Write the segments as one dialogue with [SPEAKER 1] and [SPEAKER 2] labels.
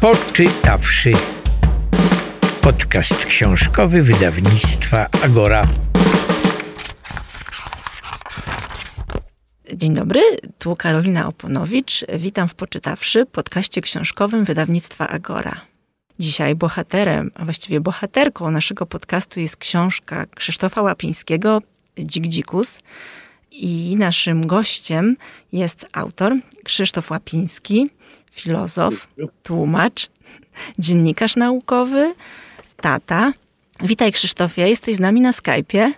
[SPEAKER 1] Poczytawszy. Podcast książkowy wydawnictwa Agora.
[SPEAKER 2] Dzień dobry, tu Karolina Oponowicz. Witam w Poczytawszy, podcaście książkowym wydawnictwa Agora. Dzisiaj bohaterem, a właściwie bohaterką naszego podcastu jest książka Krzysztofa Łapińskiego Dzik Dzikus. I naszym gościem jest autor Krzysztof Łapiński, filozof, tłumacz, dziennikarz naukowy, tata. Witaj Krzysztofie, jesteś z nami na Skype'ie.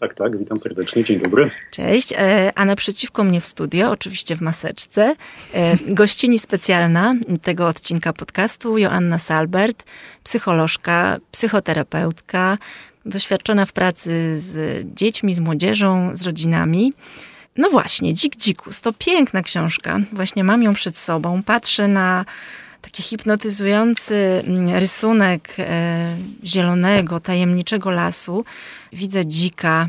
[SPEAKER 3] Tak, tak, witam serdecznie, dzień dobry.
[SPEAKER 2] Cześć, e, a naprzeciwko mnie w studio, oczywiście w maseczce, e, gościni specjalna tego odcinka podcastu, Joanna Salbert, psycholożka, psychoterapeutka, doświadczona w pracy z dziećmi, z młodzieżą, z rodzinami. No właśnie, Dzik Dzikus to piękna książka. Właśnie mam ją przed sobą. Patrzę na taki hipnotyzujący mm, rysunek e, zielonego, tajemniczego lasu. Widzę dzika,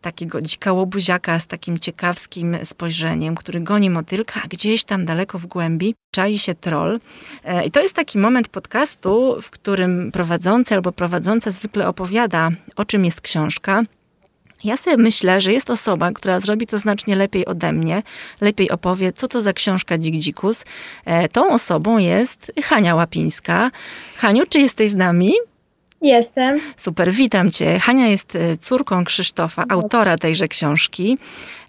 [SPEAKER 2] takiego dzika łobuziaka z takim ciekawskim spojrzeniem, który goni motylka, a gdzieś tam daleko w głębi czai się troll. E, I to jest taki moment podcastu, w którym prowadzący albo prowadząca zwykle opowiada, o czym jest książka. Ja sobie myślę, że jest osoba, która zrobi to znacznie lepiej ode mnie, lepiej opowie, co to za książka Dzik Dzikus. E, tą osobą jest Hania Łapińska. Haniu, czy jesteś z nami?
[SPEAKER 4] Jestem.
[SPEAKER 2] Super, witam Cię. Hania jest e, córką Krzysztofa, autora tejże książki,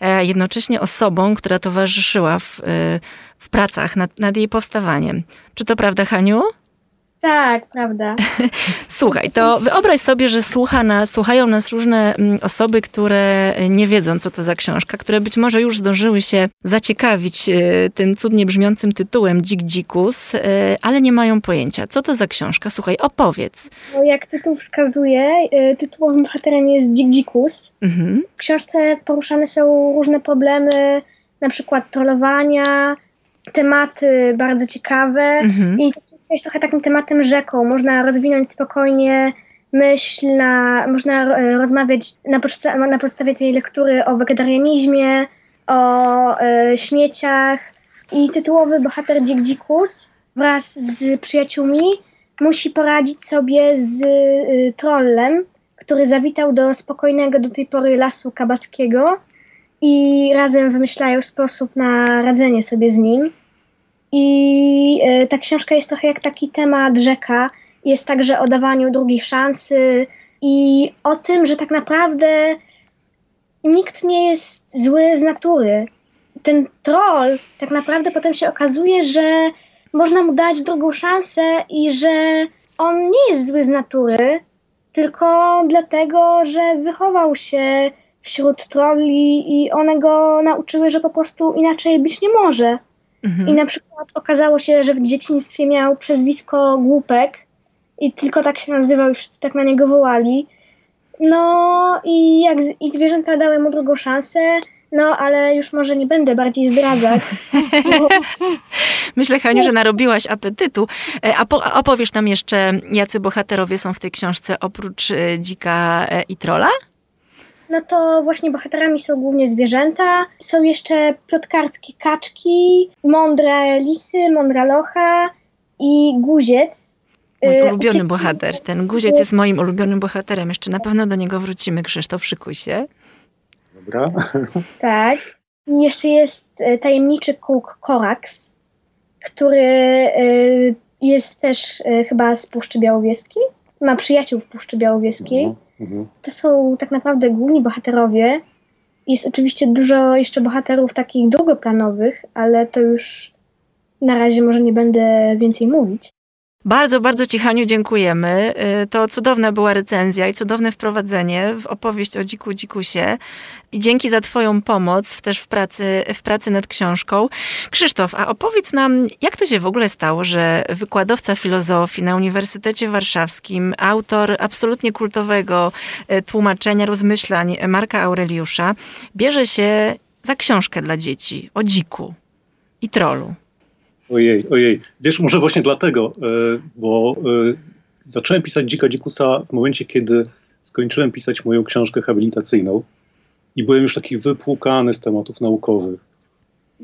[SPEAKER 2] e, jednocześnie osobą, która towarzyszyła w, w pracach nad, nad jej powstawaniem. Czy to prawda, Haniu?
[SPEAKER 4] Tak, prawda.
[SPEAKER 2] Słuchaj, to wyobraź sobie, że słucha nas, słuchają nas różne mm, osoby, które nie wiedzą, co to za książka, które być może już zdążyły się zaciekawić e, tym cudnie brzmiącym tytułem Dzik Dzikus, e, ale nie mają pojęcia. Co to za książka? Słuchaj, opowiedz.
[SPEAKER 4] No, jak tytuł wskazuje, e, tytułowym bohaterem jest Dzik Dzikus. Mhm. W książce poruszane są różne problemy, na przykład trollowania, tematy bardzo ciekawe mhm. i jest trochę takim tematem rzeką. Można rozwinąć spokojnie myśl, na, można e, rozmawiać na, podsta na podstawie tej lektury o wegetarianizmie, o e, śmieciach. I tytułowy bohater Dzik Dzikus wraz z przyjaciółmi musi poradzić sobie z y, trollem, który zawitał do spokojnego do tej pory lasu kabackiego i razem wymyślają sposób na radzenie sobie z nim. I e, ta książka jest trochę jak taki temat rzeka. Jest także o dawaniu drugiej szansy i o tym, że tak naprawdę nikt nie jest zły z natury. Ten troll tak naprawdę potem się okazuje, że można mu dać drugą szansę i że on nie jest zły z natury, tylko dlatego, że wychował się wśród trolli i one go nauczyły, że po prostu inaczej być nie może. Mhm. I na przykład okazało się, że w dzieciństwie miał przezwisko Głupek i tylko tak się nazywał i wszyscy tak na niego wołali. No i jak i zwierzęta dały mu drugą szansę, no ale już może nie będę bardziej zdradzać.
[SPEAKER 2] Myślę, Haniu, że narobiłaś apetytu. E, a, po, opowiesz nam jeszcze, jacy bohaterowie są w tej książce oprócz e, dzika e, i trola?
[SPEAKER 4] No to właśnie bohaterami są głównie zwierzęta. Są jeszcze plotkarskie kaczki, mądre lisy, mądra locha i guziec.
[SPEAKER 2] Mój y, ulubiony bohater. Ten guziec jest moim ulubionym bohaterem. Jeszcze na pewno do niego wrócimy. Krzysztof, szykuj się.
[SPEAKER 3] Dobra.
[SPEAKER 4] Tak. I jeszcze jest y, tajemniczy kółk Korax, który y, jest też chyba z Puszczy Białowieskiej. Ma przyjaciół w Puszczy Białowieskiej. Mhm. Mhm. To są tak naprawdę główni bohaterowie. Jest oczywiście dużo jeszcze bohaterów takich drugoplanowych, ale to już na razie może nie będę więcej mówić.
[SPEAKER 2] Bardzo, bardzo Ci, Haniu, dziękujemy. Y, to cudowna była recenzja i cudowne wprowadzenie w opowieść o Dziku Dzikusie. I dzięki za Twoją pomoc też w pracy, w pracy nad książką. Krzysztof, a opowiedz nam, jak to się w ogóle stało, że wykładowca filozofii na Uniwersytecie Warszawskim, autor absolutnie kultowego y, tłumaczenia rozmyślań Marka Aureliusza, bierze się za książkę dla dzieci o dziku i trolu.
[SPEAKER 3] Ojej, ojej. Wiesz, może właśnie dlatego, e, bo e, zacząłem pisać Dzika Dzikusa w momencie, kiedy skończyłem pisać moją książkę habilitacyjną i byłem już taki wypłukany z tematów naukowych.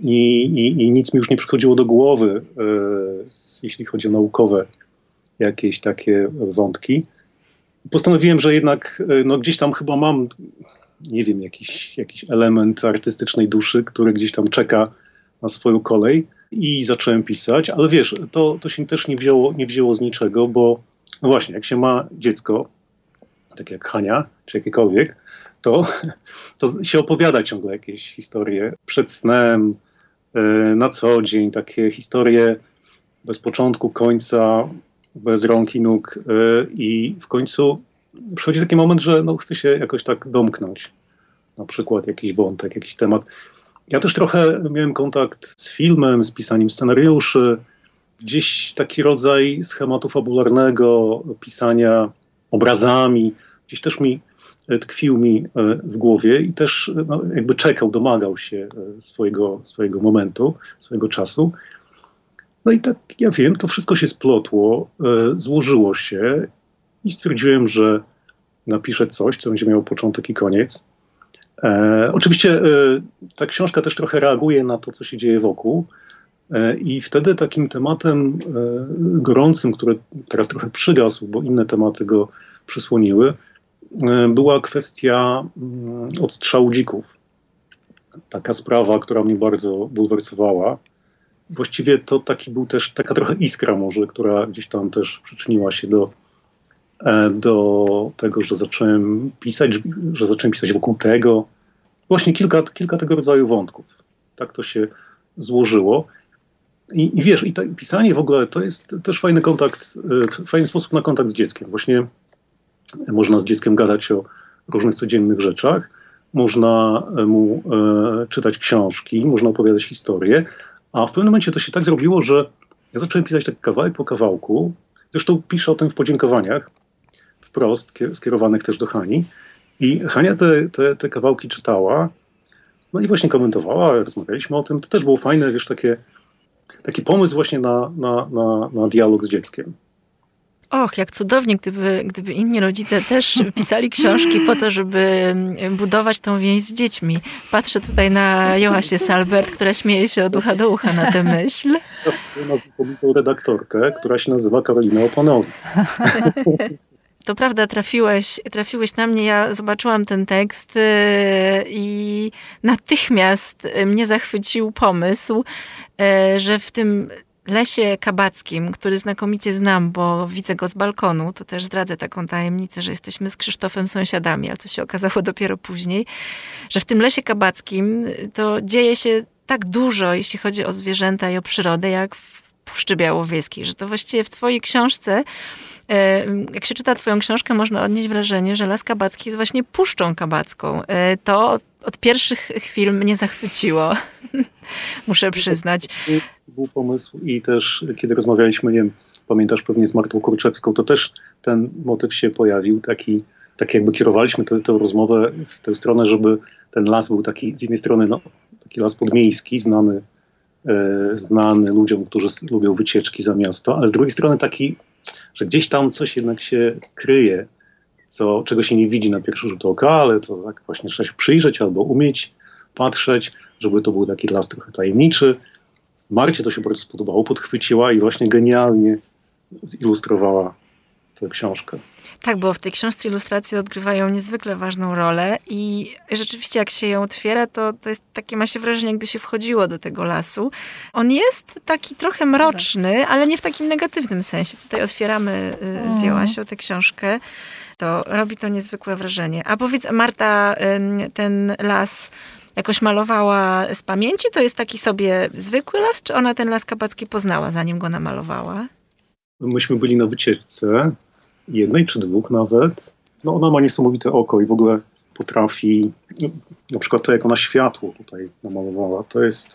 [SPEAKER 3] i, i, i nic mi już nie przychodziło do głowy, e, jeśli chodzi o naukowe jakieś takie wątki. Postanowiłem, że jednak no, gdzieś tam chyba mam, nie wiem, jakiś, jakiś element artystycznej duszy, który gdzieś tam czeka na swoją kolej i zacząłem pisać, ale wiesz, to, to się też nie wzięło, nie wzięło z niczego, bo no właśnie, jak się ma dziecko, tak jak Hania, czy jakiekolwiek, to, to się opowiada ciągle jakieś historie przed snem, e, na co dzień, takie historie bez początku, końca, bez rąk i nóg e, i w końcu przychodzi taki moment, że no, chce się jakoś tak domknąć. Na przykład jakiś wątek, jakiś temat. Ja też trochę miałem kontakt z filmem, z pisaniem scenariuszy, gdzieś taki rodzaj schematu fabularnego, pisania obrazami, gdzieś też mi e, tkwił mi e, w głowie i też no, jakby czekał, domagał się e, swojego, swojego momentu, swojego czasu. No i tak, ja wiem, to wszystko się splotło, złożyło się i stwierdziłem, że napiszę coś, co będzie miało początek i koniec. E, oczywiście e, ta książka też trochę reaguje na to, co się dzieje wokół. E, I wtedy takim tematem e, gorącym, który teraz trochę przygasł, bo inne tematy go przysłoniły, e, była kwestia mm, odstrzału dzików. Taka sprawa, która mnie bardzo bulwersowała. Właściwie to taki był też taka trochę iskra może, która gdzieś tam też przyczyniła się do, do tego, że zacząłem pisać, że zacząłem pisać wokół tego. Właśnie kilka, kilka tego rodzaju wątków. Tak to się złożyło. I, I, wiesz, i pisanie w ogóle to jest też fajny kontakt, fajny sposób na kontakt z dzieckiem. Właśnie można z dzieckiem gadać o różnych codziennych rzeczach, można mu e, czytać książki, można opowiadać historie, a w pewnym momencie to się tak zrobiło, że ja zacząłem pisać tak kawałek po kawałku. Zresztą piszę o tym w podziękowaniach, wprost, skierowanych też do Hani. I Hania te, te, te kawałki czytała, no i właśnie komentowała, rozmawialiśmy o tym. To też było fajne, wiesz, takie, taki pomysł właśnie na, na, na, na dialog z dzieckiem.
[SPEAKER 2] Och, jak cudownie, gdyby, gdyby inni rodzice też pisali książki po to, żeby budować tą więź z dziećmi. Patrzę tutaj na Joasię Salbert, która śmieje się od ucha do ucha na tę myśl.
[SPEAKER 3] Ja redaktorkę, która się nazywa Karolina Oponowi.
[SPEAKER 2] To prawda, trafiłeś, trafiłeś na mnie. Ja zobaczyłam ten tekst y, i natychmiast mnie zachwycił pomysł, y, że w tym lesie kabackim, który znakomicie znam, bo widzę go z balkonu, to też zdradzę taką tajemnicę, że jesteśmy z Krzysztofem sąsiadami, ale co się okazało dopiero później, że w tym lesie kabackim to dzieje się tak dużo, jeśli chodzi o zwierzęta i o przyrodę, jak w Puszczy Białowieskiej, że to właściwie w twojej książce jak się czyta twoją książkę, można odnieść wrażenie, że Las Kabacki jest właśnie puszczą kabacką. E, to od pierwszych chwil mnie zachwyciło, muszę przyznać.
[SPEAKER 3] Był pomysł i też kiedy rozmawialiśmy, nie wiem, pamiętasz pewnie z Martą Kurczewską, to też ten motyw się pojawił, taki, tak jakby kierowaliśmy tę, tę rozmowę w tę stronę, żeby ten las był taki z jednej strony no, taki las podmiejski, znany, e, znany ludziom, którzy lubią wycieczki za miasto, ale z drugiej strony taki że gdzieś tam coś jednak się kryje, co, czego się nie widzi na pierwszy rzut oka, ale to tak właśnie trzeba się przyjrzeć albo umieć patrzeć, żeby to był taki las trochę tajemniczy. Marcie to się bardzo spodobało, podchwyciła i właśnie genialnie zilustrowała tę książkę.
[SPEAKER 2] Tak, bo w tej książce ilustracje odgrywają niezwykle ważną rolę i rzeczywiście jak się ją otwiera, to, to jest takie, ma się wrażenie, jakby się wchodziło do tego lasu. On jest taki trochę mroczny, ale nie w takim negatywnym sensie. Tutaj otwieramy y, z. Joasią tę książkę. To robi to niezwykłe wrażenie. A powiedz, Marta, ten las jakoś malowała z pamięci? To jest taki sobie zwykły las, czy ona ten las kabacki poznała, zanim go namalowała?
[SPEAKER 3] Myśmy byli na wycieczce jednej czy dwóch nawet, no ona ma niesamowite oko i w ogóle potrafi, na przykład to jak ona światło tutaj namalowała, to jest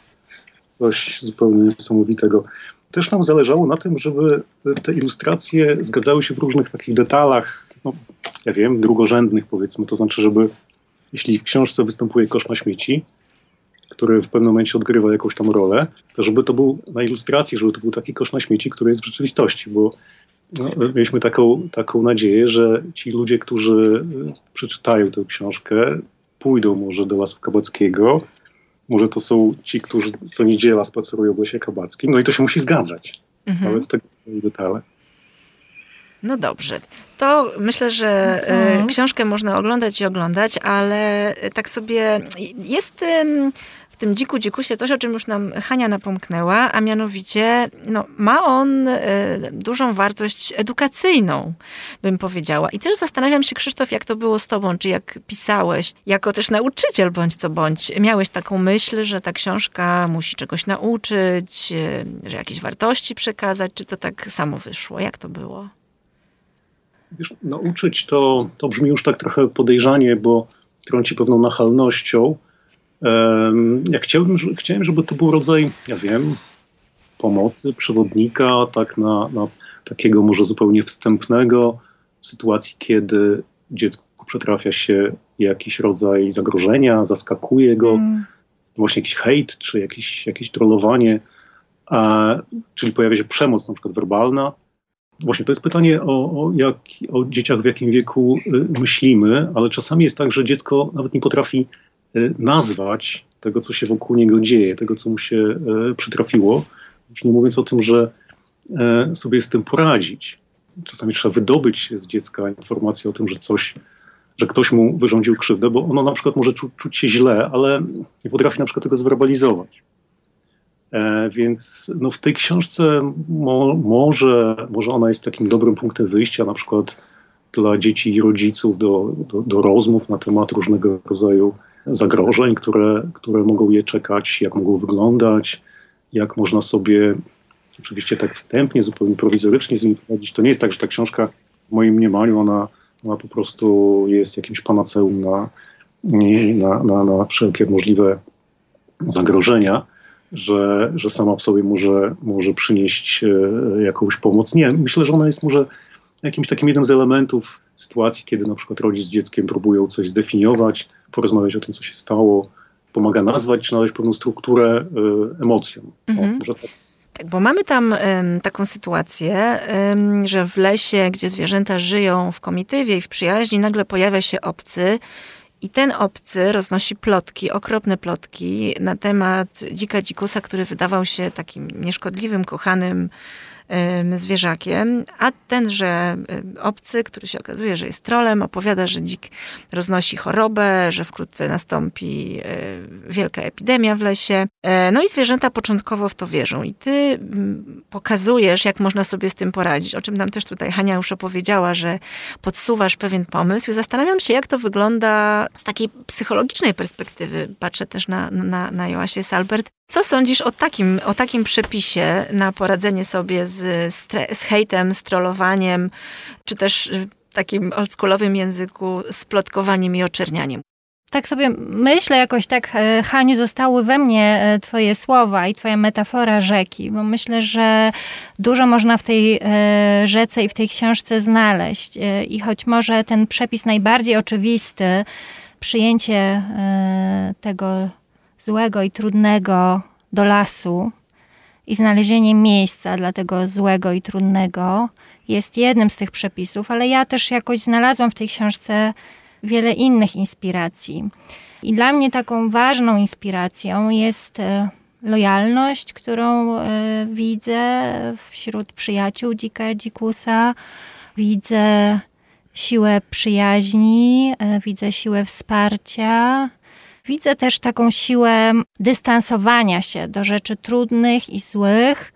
[SPEAKER 3] coś zupełnie niesamowitego. Też nam zależało na tym, żeby te ilustracje zgadzały się w różnych takich detalach, no, ja wiem, drugorzędnych powiedzmy, to znaczy, żeby jeśli w książce występuje kosz na śmieci, który w pewnym momencie odgrywa jakąś tam rolę, to żeby to był na ilustracji, żeby to był taki kosz na śmieci, który jest w rzeczywistości, bo no, mieliśmy taką, taką nadzieję, że ci ludzie, którzy przeczytają tę książkę, pójdą może do Lasu Kabackiego może to są ci, którzy co niedziela spacerują w lesie kabackim, no i to się musi zgadzać. Mhm. Ale z tego detale.
[SPEAKER 2] No dobrze. To myślę, że mhm. książkę można oglądać i oglądać, ale tak sobie jest tym dziku dzikusie coś, o czym już nam Hania napomknęła, a mianowicie no, ma on y, dużą wartość edukacyjną, bym powiedziała. I też zastanawiam się, Krzysztof, jak to było z tobą, czy jak pisałeś, jako też nauczyciel bądź co bądź, miałeś taką myśl, że ta książka musi czegoś nauczyć, y, że jakieś wartości przekazać, czy to tak samo wyszło? Jak to było?
[SPEAKER 3] Wiesz, nauczyć to, to brzmi już tak trochę podejrzanie, bo trąci pewną nachalnością. Ja chciałem, chciałem, żeby to był rodzaj, ja wiem, pomocy, przewodnika, tak na, na takiego może zupełnie wstępnego w sytuacji, kiedy dziecku przetrafia się jakiś rodzaj zagrożenia, zaskakuje go, mm. właśnie jakiś hejt, czy jakieś, jakieś trollowanie, a, czyli pojawia się przemoc na przykład werbalna, Właśnie to jest pytanie o, o, jak, o dzieciach, w jakim wieku y, myślimy, ale czasami jest tak, że dziecko nawet nie potrafi nazwać tego, co się wokół niego dzieje, tego, co mu się y, przytrafiło. Już nie mówiąc o tym, że sobie z tym poradzić. Czasami trzeba wydobyć z dziecka informację o tym, że coś, że ktoś mu wyrządził krzywdę, bo ono na przykład może czu, czuć się źle, ale nie potrafi na przykład tego zwerbalizować. E, więc no w tej książce mo, może, może ona jest takim dobrym punktem wyjścia, na przykład dla dzieci i rodziców do, do, do rozmów na temat różnego rodzaju zagrożeń, które, które mogą je czekać, jak mogą wyglądać, jak można sobie oczywiście tak wstępnie, zupełnie prowizorycznie z nimi poradzić. To nie jest tak, że ta książka w moim mniemaniu, ona, ona po prostu jest jakimś panaceum na, na, na, na wszelkie możliwe zagrożenia że, że sama w sobie może, może przynieść e, jakąś pomoc. Nie, myślę, że ona jest może jakimś takim jednym z elementów sytuacji, kiedy na przykład rodzic z dzieckiem próbują coś zdefiniować, porozmawiać o tym, co się stało, pomaga nazwać czy nadać pewną strukturę y, emocjom. Mhm. O, tak.
[SPEAKER 2] Tak, bo mamy tam y, taką sytuację, y, że w lesie, gdzie zwierzęta żyją w komitywie i w przyjaźni, nagle pojawia się obcy, i ten obcy roznosi plotki, okropne plotki na temat dzika dzikusa, który wydawał się takim nieszkodliwym, kochanym zwierzakiem, a tenże obcy, który się okazuje, że jest trolem, opowiada, że dzik roznosi chorobę, że wkrótce nastąpi wielka epidemia w lesie. E, no i zwierzęta początkowo w to wierzą. I ty pokazujesz, jak można sobie z tym poradzić, o czym nam też tutaj Hania już opowiedziała, że podsuwasz pewien pomysł. I zastanawiam się, jak to wygląda z takiej psychologicznej perspektywy. Patrzę też na, na, na Joasie Salbert. Co sądzisz o takim, o takim przepisie na poradzenie sobie z, z hejtem, z trollowaniem, czy też y, takim oldschoolowym języku z plotkowaniem i oczernianiem?
[SPEAKER 5] Tak sobie myślę jakoś tak, e, Haniu, zostały we mnie e, twoje słowa i twoja metafora rzeki, bo myślę, że dużo można w tej e, rzece i w tej książce znaleźć. I choć może ten przepis najbardziej oczywisty, przyjęcie tego złego i trudnego do lasu i znalezienie miejsca dla tego złego i trudnego jest jednym z tych przepisów, ale ja też jakoś znalazłam w tej książce wiele innych inspiracji. I dla mnie taką ważną inspiracją jest e, lojalność, którą e, widzę wśród przyjaciół dzika dzikusa. Widzę siłę przyjaźni, e, widzę siłę wsparcia, Widzę też taką siłę dystansowania się do rzeczy trudnych i złych,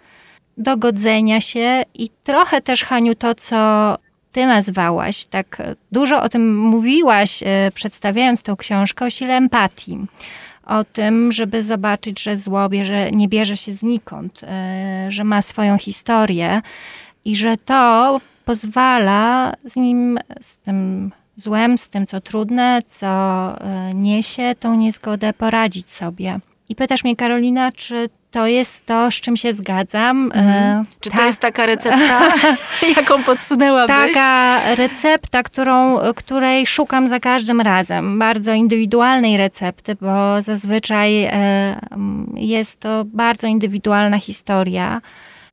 [SPEAKER 5] dogodzenia się i trochę też, Haniu, to, co ty nazwałaś, tak dużo o tym mówiłaś, e, przedstawiając tą książkę o sile empatii. O tym, żeby zobaczyć, że zło bierze, nie bierze się znikąd, e, że ma swoją historię i że to pozwala z nim, z tym złem, z tym, co trudne, co e, niesie tą niezgodę, poradzić sobie. I pytasz mnie, Karolina, czy to jest to, z czym się zgadzam.
[SPEAKER 2] Mhm. Czy to jest taka recepta, jaką podsunęłabyś?
[SPEAKER 5] Taka recepta, którą, której szukam za każdym razem. Bardzo indywidualnej recepty, bo zazwyczaj e, jest to bardzo indywidualna historia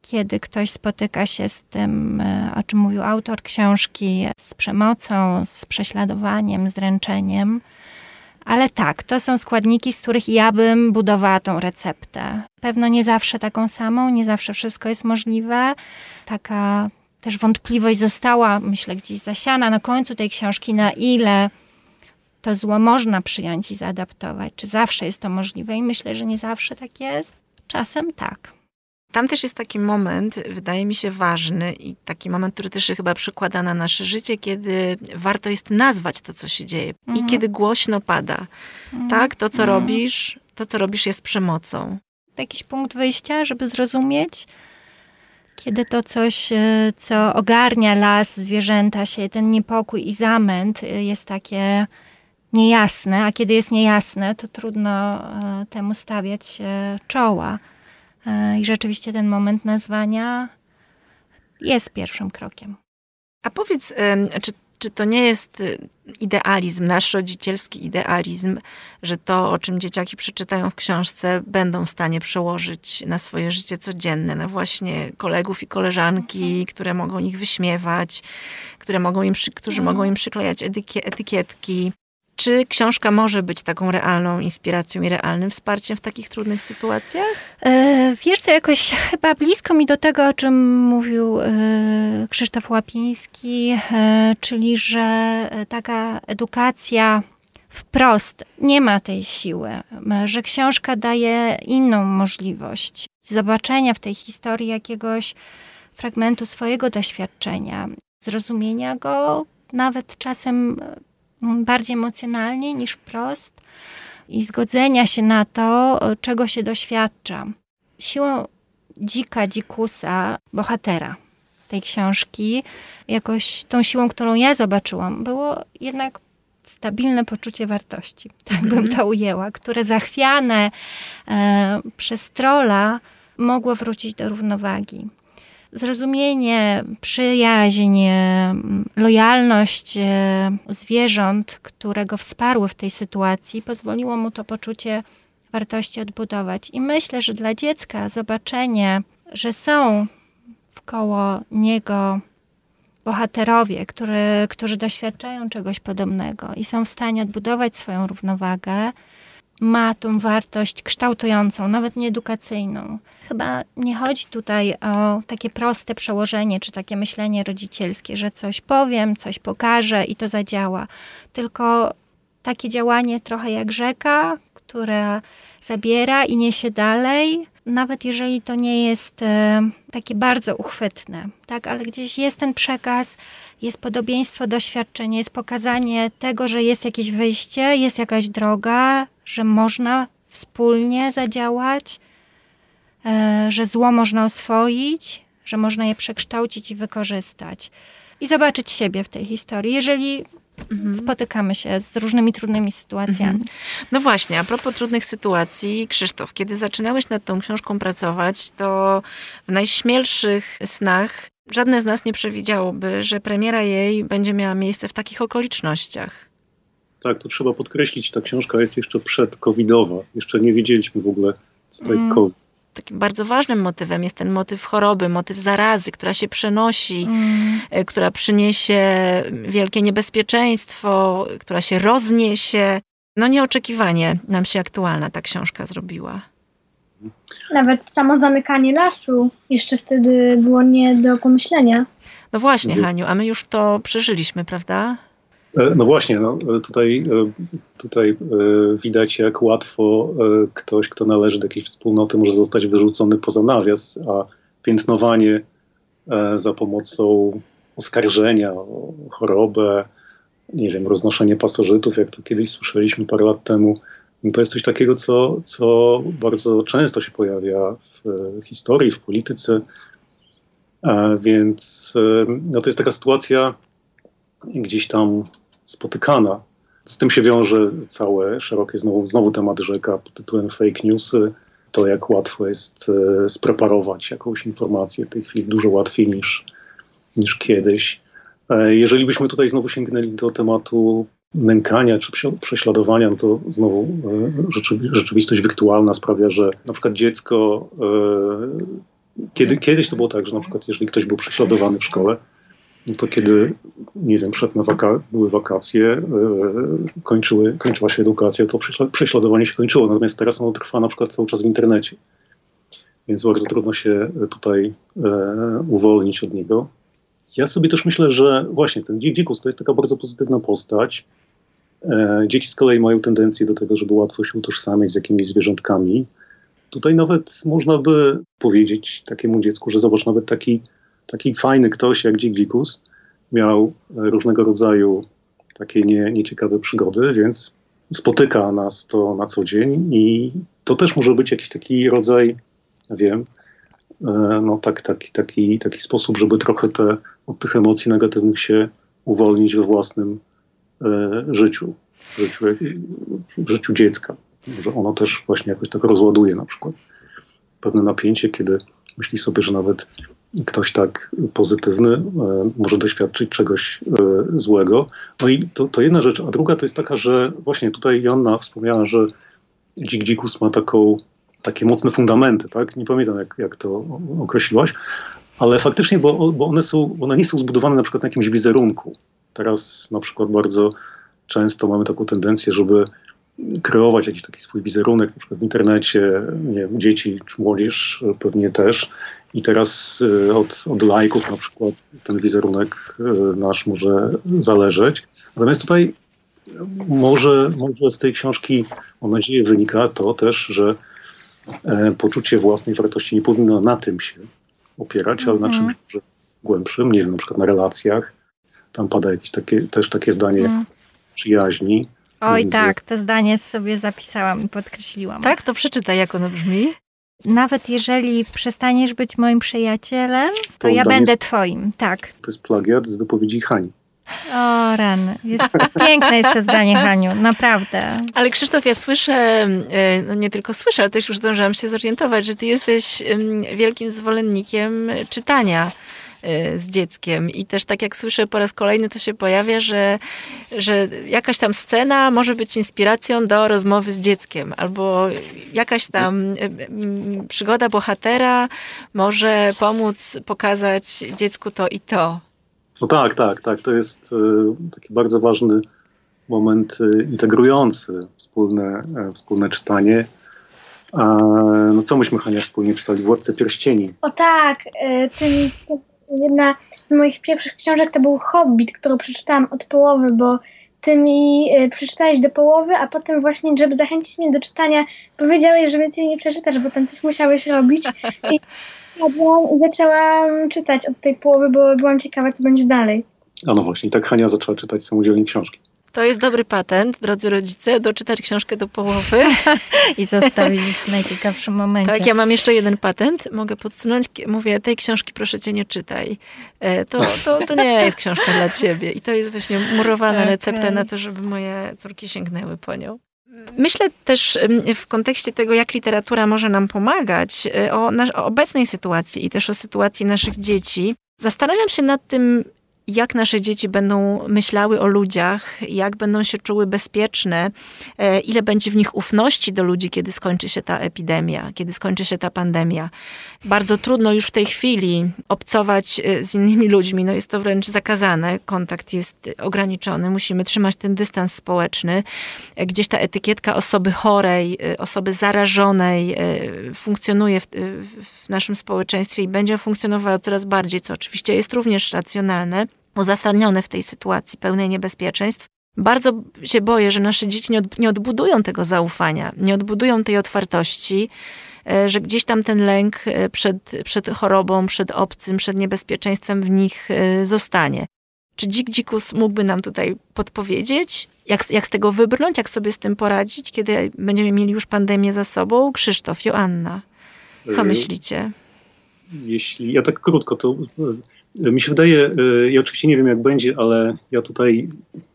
[SPEAKER 5] kiedy ktoś spotyka się z tym, e, o czym mówił autor książki, z przemocą, z prześladowaniem, z dręczeniem. Ale tak, to są składniki, z których ja bym budowała tą receptę. Pewno nie zawsze taką samą, nie zawsze wszystko jest możliwe. Taka też wątpliwość została, myślę, gdzieś zasiana na końcu tej książki, na ile to zło można przyjąć i zaadaptować. Czy zawsze jest to możliwe? I myślę, że nie zawsze tak jest. Czasem tak.
[SPEAKER 2] Tam też jest taki moment, wydaje mi się ważny i taki moment, który też się chyba przekłada na nasze życie, kiedy warto jest nazwać to, co się dzieje mhm. i kiedy głośno pada. Mhm. Tak, to co mhm. robisz, to co robisz jest przemocą.
[SPEAKER 5] Jakiś punkt wyjścia, żeby zrozumieć, kiedy to coś, e, co ogarnia las, zwierzęta się, ten niepokój i zamęt e, jest takie niejasne, a kiedy jest niejasne, to trudno e, temu stawiać czoła. I rzeczywiście ten moment nazwania jest pierwszym krokiem.
[SPEAKER 2] A powiedz, czy, czy to nie jest y, idealizm, nasz rodzicielski idealizm, że to, o czym dzieciaki przeczytają w książce, będą w stanie przełożyć na swoje życie codzienne, na właśnie kolegów i koleżanki, mhm. które mogą ich wyśmiewać, które mogą im, którzy mhm. mogą im przyklejać etykietki. Czy książka może być taką realną inspiracją i realnym wsparciem w takich trudnych sytuacjach?
[SPEAKER 5] E, wiesz co, jakoś chyba blisko mi do tego, o czym mówił e, Krzysztof Łapiński, e, czyli że taka edukacja wprost nie ma tej siły, że książka daje inną możliwość zobaczenia w tej historii jakiegoś fragmentu swojego doświadczenia, zrozumienia go nawet czasem bardziej emocjonalnie niż wprost i zgodzenia się na to, czego się doświadcza. Siłą dzika, dzikusa, bohatera tej książki, jakoś tą siłą, którą ja zobaczyłam, było jednak stabilne poczucie wartości, tak bym mhm. to ujęła, które zachwiane e, przez trola mogło wrócić do równowagi zrozumienie, przyjaźń, lojalność e, zwierząt, które go wsparły w tej sytuacji, pozwoliło mu to poczucie wartości odbudować. I myślę, że dla dziecka zobaczenie, że są wkoło niego bohaterowie, który, którzy doświadczają czegoś podobnego i są w stanie odbudować swoją równowagę, ma tą wartość kształtującą, nawet nie edukacyjną. Chyba nie chodzi tutaj o takie proste przełożenie, czy takie myślenie rodzicielskie, że coś powiem, coś pokażę i to zadziała, tylko takie działanie trochę jak rzeka, która zabiera i niesie dalej, nawet jeżeli to nie jest e, takie bardzo uchwytne, tak, ale gdzieś jest ten przekaz, jest podobieństwo doświadczenia, jest pokazanie tego, że jest jakieś wyjście, jest jakaś droga, że można wspólnie zadziałać, e, że zło można oswoić, że można je przekształcić i wykorzystać. I zobaczyć siebie w tej historii. Jeżeli Mhm. Spotykamy się z różnymi trudnymi sytuacjami. Mhm.
[SPEAKER 2] No właśnie, a propos trudnych sytuacji, Krzysztof, kiedy zaczynałeś nad tą książką pracować, to w najśmielszych snach żadne z nas nie przewidziałoby, że premiera jej będzie miała miejsce w takich okolicznościach.
[SPEAKER 3] Tak, to trzeba podkreślić, ta książka jest jeszcze przed-covidowa. Jeszcze nie wiedzieliśmy w ogóle, co to jest mm. COVID
[SPEAKER 2] takim bardzo ważnym motywem jest ten motyw choroby, motyw zarazy, która się przenosi, mm. E, która przyniesie wielkie niebezpieczeństwo, która się rozniesie. No nieoczekiwanie nam się aktualna ta książka zrobiła.
[SPEAKER 4] Nawet samo zamykanie lasu jeszcze wtedy było nie do pomyślenia.
[SPEAKER 2] No właśnie. Haniu, a my już to przeżyliśmy, prawda?
[SPEAKER 3] E, no właśnie, no, e, tutaj, e, tutaj widać, jak łatwo ktoś, kto należy do jakiejś wspólnoty, może zostać wyrzucony poza nawias, a piętnowanie za pomocą oskarżenia o chorobę, nie wiem, roznoszenie pasożytów, jak to kiedyś słyszeliśmy parę lat temu, no to jest coś takiego, co, co bardzo często się pojawia w historii, w polityce. Więc no to jest taka sytuacja gdzieś tam spotykana. Z tym się wiąże całe szerokie znowu, znowu temat rzeka pod tytułem fake newsy. To, jak łatwo jest e, spreparować jakąś informację w tej chwili dużo łatwiej niż, niż kiedyś. E, jeżeli byśmy tutaj znowu sięgnęli do tematu nękania czy prześladowania, no to znowu e, rzeczywistość wirtualna sprawia, że na przykład dziecko, kiedy, kiedyś to było tak, że na przykład jeżeli ktoś był prześladowany w szkole, no to kiedy, nie wiem, przed waka były wakacje, yy, kończyły, kończyła się edukacja, to prześladowanie się kończyło. Natomiast teraz ono trwa na przykład cały czas w internecie. Więc bardzo trudno się tutaj yy, uwolnić od niego. Ja sobie też myślę, że właśnie ten dzikus to jest taka bardzo pozytywna postać. E, dzieci z kolei mają tendencję do tego, żeby łatwo się utożsamiać z jakimiś zwierzątkami. Tutaj nawet można by powiedzieć takiemu dziecku, że zobacz, nawet taki, taki fajny ktoś jak Dzik Dzikus miał różnego rodzaju takie nie, nieciekawe przygody, więc spotyka nas to na co dzień i to też może być jakiś taki rodzaj, wiem, e, no tak, taki, taki, taki sposób, żeby trochę te, od tych emocji negatywnych się uwolnić we własnym E, życiu, w życiu, w życiu dziecka. Że ono też właśnie jakoś tak rozładuje na przykład pewne napięcie, kiedy myśli sobie, że nawet ktoś tak pozytywny e, może doświadczyć czegoś e, złego. No i to, to jedna rzecz. A druga to jest taka, że właśnie tutaj Joanna wspomniała, że Dzik Dzikus ma taką, takie mocne fundamenty, tak? Nie pamiętam jak, jak to określiłaś, ale faktycznie, bo, bo one, są, one nie są zbudowane na przykład na jakimś wizerunku. Teraz na przykład bardzo często mamy taką tendencję, żeby kreować jakiś taki swój wizerunek, na przykład w internecie, nie dzieci czy młodzież pewnie też. I teraz e, od, od lajków na przykład ten wizerunek e, nasz może zależeć. Natomiast tutaj może, może z tej książki, mam nadzieję, wynika to też, że e, poczucie własnej wartości nie powinno na tym się opierać, ale na mhm. czymś głębszym, nie wiem, na przykład na relacjach, tam pada jakieś takie, też takie zdanie mm. przyjaźni.
[SPEAKER 5] Oj między... tak, to zdanie sobie zapisałam i podkreśliłam.
[SPEAKER 2] Tak? To przeczytaj, jak ono brzmi.
[SPEAKER 5] Nawet jeżeli przestaniesz być moim przyjacielem, to, to ja będę twoim, tak.
[SPEAKER 3] To jest plagiat z wypowiedzi Hani.
[SPEAKER 5] O, rany. Jest, piękne jest to zdanie, Haniu, naprawdę.
[SPEAKER 2] Ale Krzysztof, ja słyszę, e, no nie tylko słyszę, ale też już zdążyłam się zorientować, że ty jesteś wielkim zwolennikiem czytania. Y, z dzieckiem. I też tak jak słyszę po raz kolejny, to się pojawia, że, że jakaś tam scena może być inspiracją do rozmowy z dzieckiem, albo jakaś tam y, y, przygoda bohatera może pomóc pokazać dziecku to i to.
[SPEAKER 3] No tak, tak, tak. To jest taki bardzo ważny moment integrujący wspólne, e, wspólne czytanie. No co myśmy, Hania, wspólnie czytali? Władcę Pierścieni.
[SPEAKER 4] O tak, ten jedna z moich pierwszych książek to był Hobbit, którą przeczytałam od połowy, bo ty mi y, przeczytałeś do połowy, a potem właśnie, żeby zachęcić mnie do czytania, powiedziałeś, że więcej nie przeczytasz, bo tam coś musiałeś robić. I zaczęłam czytać od tej połowy, bo byłam ciekawa, co będzie dalej.
[SPEAKER 3] A no właśnie, tak Hania zaczęła czytać samodzielnie książki.
[SPEAKER 2] To jest dobry patent, drodzy rodzice, doczytać książkę do połowy.
[SPEAKER 5] I zostawić w najciekawszym momencie.
[SPEAKER 2] Tak, ja mam jeszcze jeden patent, mogę podsunąć. Mówię, tej książki proszę cię nie czytaj. E, to, to, to nie jest książka dla ciebie. I to jest właśnie murowana okay. recepta na to, żeby moje córki sięgnęły po nią. Myślę też w kontekście tego, jak literatura może nam pomagać, e, o, o obecnej sytuacji i też o sytuacji naszych dzieci. Zastanawiam się nad tym, jak nasze dzieci będą myślały o ludziach, jak będą się czuły bezpieczne, e, ile będzie w nich ufności do ludzi, kiedy skończy się ta epidemia, kiedy skończy się ta pandemia. Bardzo trudno już w tej chwili obcować e, z innymi ludźmi, no jest to wręcz zakazane, kontakt jest ograniczony, musimy trzymać ten dystans społeczny. E, gdzieś ta etykietka osoby chorej, osoby zarażonej funkcjonuje w, w naszym społeczeństwie i będzie funkcjonowała coraz bardziej, co oczywiście jest również racjonalne uzasadnione w tej sytuacji pełnej niebezpieczeństw. Bardzo się boję, że nasze dzieci nie, od, nie odbudują tego zaufania, nie odbudują tej otwartości, e, że gdzieś tam ten lęk e, przed, przed chorobą, przed obcym, przed niebezpieczeństwem w nich e, zostanie. Czy Dzik Dzikus mógłby nam tutaj podpowiedzieć, jak, jak z tego wybrnąć, jak sobie z tym poradzić, kiedy będziemy mieli już pandemię za sobą? Krzysztof, Joanna, co myślicie?
[SPEAKER 3] Jeśli ja tak krótko, to mi się wydaje, y, ja oczywiście nie wiem jak będzie, ale ja tutaj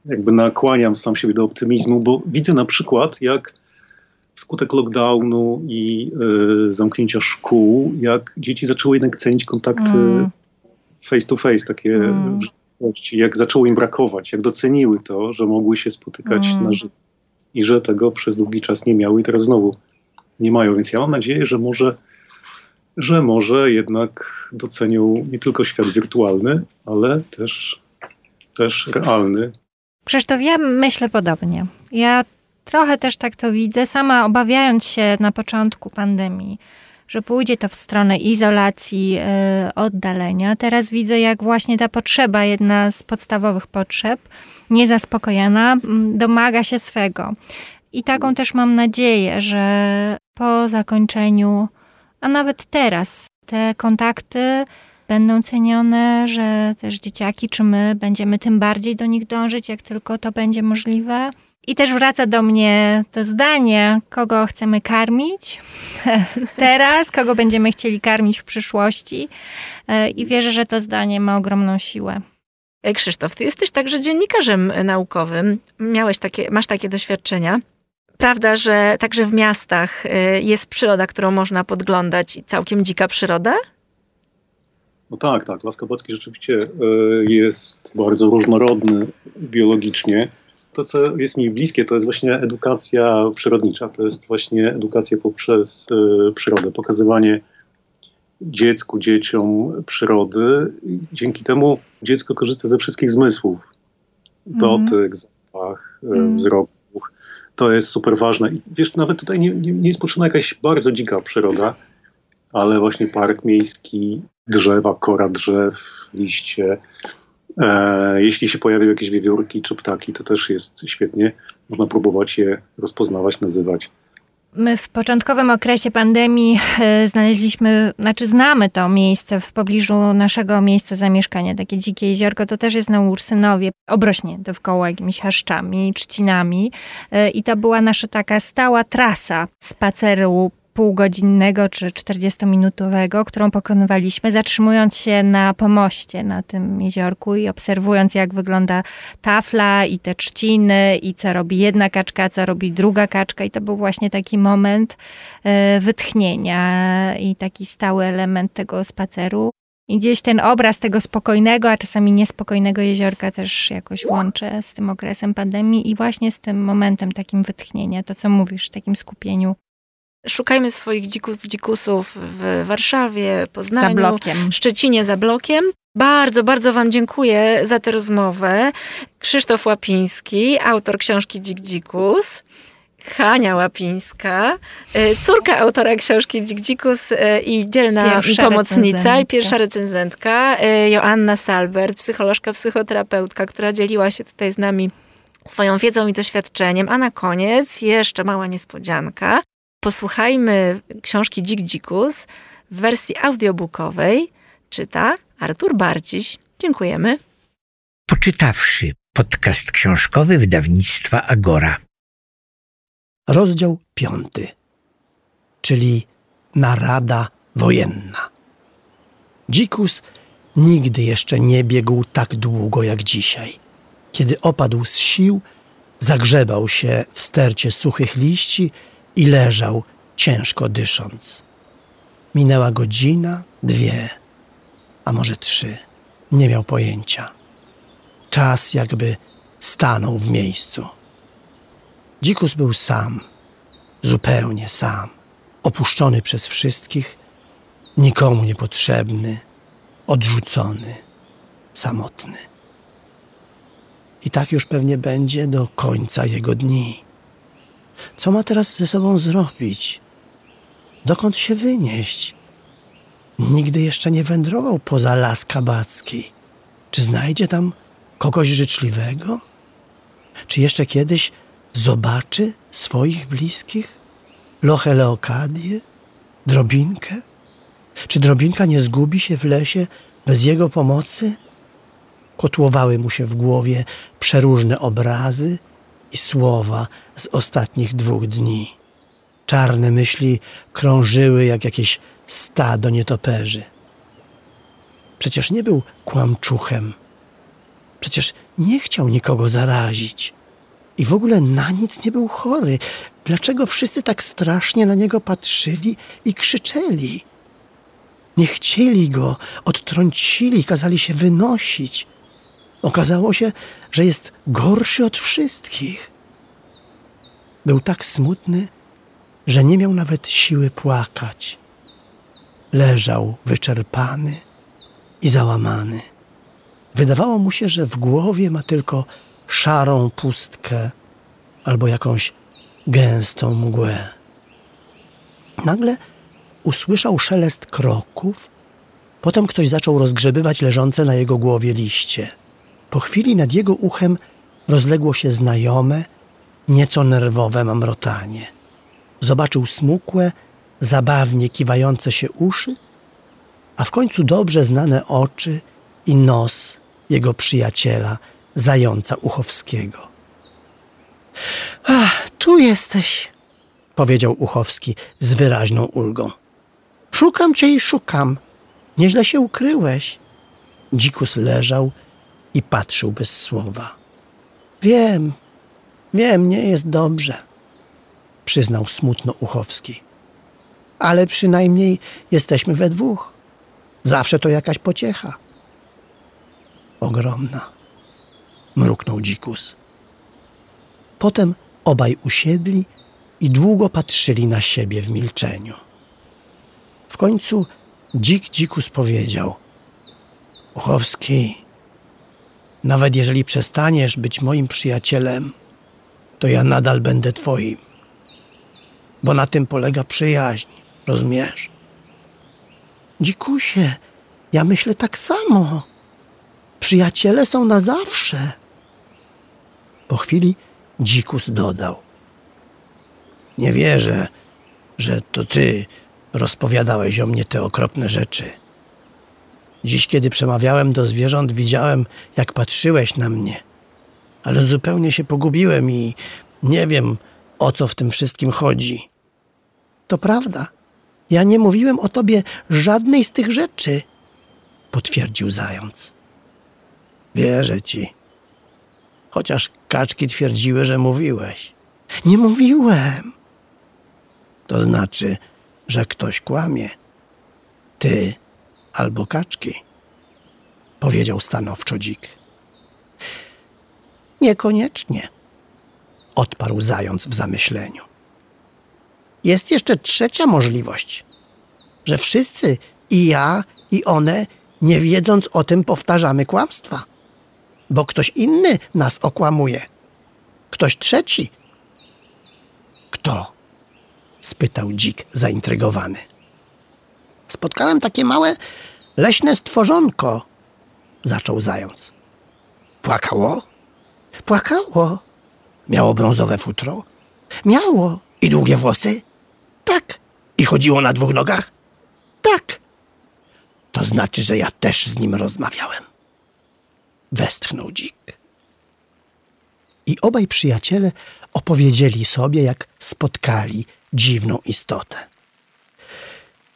[SPEAKER 3] jakby nakłaniam sam siebie do optymizmu, bo widzę na przykład jak wskutek lockdownu i y, zamknięcia szkół, jak dzieci zaczęły jednak cenić kontakty mm. face to face, takie mm. jak zaczęło im brakować, jak doceniły to, że mogły się spotykać mm. na żywo i że tego przez długi czas nie miały i teraz znowu nie mają. Więc ja mam nadzieję, że może że może jednak docenią nie tylko świat wirtualny, ale też, też realny.
[SPEAKER 5] Krzysztof, ja myślę podobnie. Ja trochę też tak to widzę, sama obawiając się na początku pandemii, że pójdzie to w stronę izolacji, yy, oddalenia. Teraz widzę, jak właśnie ta potrzeba, jedna z podstawowych potrzeb, niezaspokojona, domaga się swego. I taką też mam nadzieję, że po zakończeniu, a nawet teraz, te kontakty będą cenione, że też dzieciaki czy my będziemy tym bardziej do nich dążyć, jak tylko to będzie możliwe. I też wraca do mnie to zdanie, kogo chcemy karmić teraz, kogo będziemy chcieli karmić w przyszłości. E, I wierzę, że to zdanie ma ogromną siłę.
[SPEAKER 2] E, Krzysztof, ty jesteś także dziennikarzem naukowym. Miałeś takie, masz takie doświadczenia. Prawda, że także w miastach e, jest przyroda, którą można podglądać i całkiem dzika przyroda?
[SPEAKER 3] No tak, tak. Las Kabacki rzeczywiście jest bardzo różnorodny biologicznie to, co jest mi bliskie, to jest właśnie edukacja przyrodnicza. To jest właśnie edukacja poprzez y, przyrodę, pokazywanie dziecku, dzieciom przyrody. Dzięki temu dziecko korzysta ze wszystkich zmysłów. Dotyk, mm. zapach, mm. wzrok. To jest super ważne. I wiesz, nawet tutaj nie, nie, nie jest potrzebna jakaś bardzo dzika przyroda, ale właśnie park miejski, drzewa, kora drzew, liście, E, jeśli się pojawią jakieś wiewiórki czy ptaki, to też jest świetnie. Można próbować je rozpoznawać, nazywać.
[SPEAKER 5] My w początkowym okresie pandemii e, znaleźliśmy, znaczy znamy to miejsce w pobliżu naszego miejsca zamieszkania, takie dzikie jeziorko, to też jest na Ursynowie, obrośnięte wkoło jakimiś haszczami, trzcinami. E, i to była nasza taka stała trasa spaceru półgodzinnego czy 40-minutowego, którą pokonywaliśmy, zatrzymując się na pomoście na tym jeziorku i obserwując, jak wygląda tafla i te trzciny, i co robi jedna kaczka, co robi druga kaczka. I to był właśnie taki moment e, wytchnienia i taki stały element tego spaceru. I gdzieś ten obraz tego spokojnego, a czasami niespokojnego jeziorka też jakoś łączę z tym okresem pandemii i właśnie z tym momentem takim wytchnienia, to co mówisz, takim skupieniu
[SPEAKER 2] Szukajmy swoich dzików, dzikusów w Warszawie, Poznaniu,
[SPEAKER 5] za.
[SPEAKER 2] Szczecinie, za blokiem. Bardzo, bardzo Wam dziękuję za tę rozmowę. Krzysztof Łapiński, autor książki Dzik Dzikus. Hania Łapińska, y, córka autora książki Dzik Dzikus y, i dzielna pierwsza pomocnica recenzentka. i pierwsza recenzentka, y, Joanna Salbert, psycholożka, psychoterapeutka, która dzieliła się tutaj z nami swoją wiedzą i doświadczeniem. A na koniec jeszcze mała niespodzianka. Posłuchajmy książki Dzik Dzikus w wersji audiobookowej. Czyta Artur Barciś. Dziękujemy.
[SPEAKER 1] Poczytawszy podcast książkowy wydawnictwa Agora.
[SPEAKER 6] Rozdział piąty, czyli narada wojenna. Dzikus nigdy jeszcze nie biegł tak długo jak dzisiaj. Kiedy opadł z sił, zagrzebał się w stercie suchych liści i leżał, ciężko dysząc. Minęła godzina, dwie, a może trzy. Nie miał pojęcia. Czas jakby stanął w miejscu. Dzikus był sam, zupełnie sam, opuszczony przez wszystkich, nikomu niepotrzebny, odrzucony, samotny. I tak już pewnie będzie do końca jego dni. Co ma teraz ze sobą zrobić? Dokąd się wynieść? Nigdy jeszcze nie wędrował poza las kabacki. Czy znajdzie tam kogoś życzliwego? Czy jeszcze kiedyś zobaczy swoich bliskich? Lochę Leokadię? Drobinkę? Czy drobinka nie zgubi się w lesie bez jego pomocy? Kotłowały mu się w głowie przeróżne obrazy i słowa z ostatnich dwóch dni. Czarne myśli krążyły jak jakieś stado nietoperzy. Przecież nie był kłamczuchem. Przecież nie chciał nikogo zarazić. I w ogóle na nic nie był chory. Dlaczego wszyscy tak strasznie na niego patrzyli i krzyczeli? Nie chcieli go, odtrącili, kazali się wynosić. Okazało się, że jest gorszy od wszystkich. Był tak smutny, że nie miał nawet siły płakać. leżał wyczerpany i załamany. Wydawało mu się, że w głowie ma tylko szarą pustkę albo jakąś gęstą mgłę. Nagle usłyszał szelest kroków, potem ktoś zaczął rozgrzebywać leżące na jego głowie liście. Po chwili nad jego uchem rozległo się znajome, nieco nerwowe mamrotanie. Zobaczył smukłe, zabawnie kiwające się uszy, a w końcu dobrze znane oczy i nos jego przyjaciela, zająca Uchowskiego. Ach, tu jesteś, powiedział Uchowski z wyraźną ulgą. Szukam cię i szukam. Nieźle się ukryłeś. Dzikus leżał i patrzył bez słowa. Wiem, wiem, nie jest dobrze, przyznał smutno Uchowski. Ale przynajmniej jesteśmy we dwóch. Zawsze to jakaś pociecha. Ogromna, mruknął dzikus. Potem obaj usiedli i długo patrzyli na siebie w milczeniu. W końcu dzik dzikus powiedział: Uchowski, nawet jeżeli przestaniesz być moim przyjacielem, to ja nadal będę twoim. Bo na tym polega przyjaźń, rozumiesz? Dzikusie, ja myślę tak samo. Przyjaciele są na zawsze. Po chwili dzikus dodał. Nie wierzę, że to ty rozpowiadałeś o mnie te okropne rzeczy. Dziś, kiedy przemawiałem do zwierząt, widziałem, jak patrzyłeś na mnie. Ale zupełnie się pogubiłem i nie wiem, o co w tym wszystkim chodzi. To prawda. Ja nie mówiłem o tobie żadnej z tych rzeczy, potwierdził zając. Wierzę ci. Chociaż kaczki twierdziły, że mówiłeś. Nie mówiłem. To znaczy, że ktoś kłamie. Ty albo kaczki, powiedział stanowczo dzik. Niekoniecznie, odparł zając w zamyśleniu. Jest jeszcze trzecia możliwość, że wszyscy, i ja, i one, nie wiedząc o tym, powtarzamy kłamstwa, bo ktoś inny nas okłamuje. Ktoś trzeci. Kto? spytał dzik zaintrygowany. Spotkałem takie małe, leśne stworzonko, zaczął zając. Płakało? Płakało. Miało brązowe futro? Miało. I długie włosy? Tak. I chodziło na dwóch nogach? Tak. To znaczy, że ja też z nim rozmawiałem. Westchnął dzik. I obaj przyjaciele opowiedzieli sobie, jak spotkali dziwną istotę.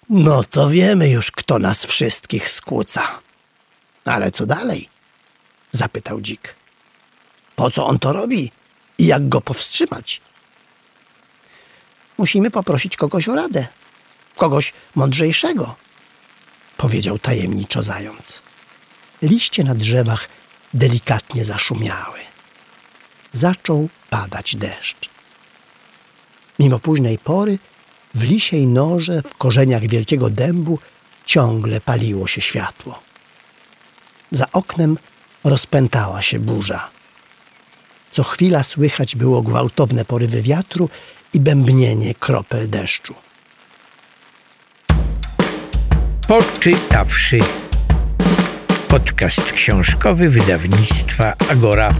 [SPEAKER 6] No to wiemy już, kto nas wszystkich skłóca. Ale co dalej? Zapytał dzik. Po co on to robi i jak go powstrzymać? Musimy poprosić kogoś o radę. Kogoś mądrzejszego, powiedział tajemniczo zając. Liście na drzewach delikatnie zaszumiały. Zaczął padać deszcz. Mimo późnej pory w lisiej norze w korzeniach wielkiego dębu ciągle paliło się światło. Za oknem rozpętała się burza. Co chwila słychać było gwałtowne porywy wiatru i bębnienie kropel deszczu.
[SPEAKER 1] Poczytawszy. Podcast książkowy wydawnictwa Agora.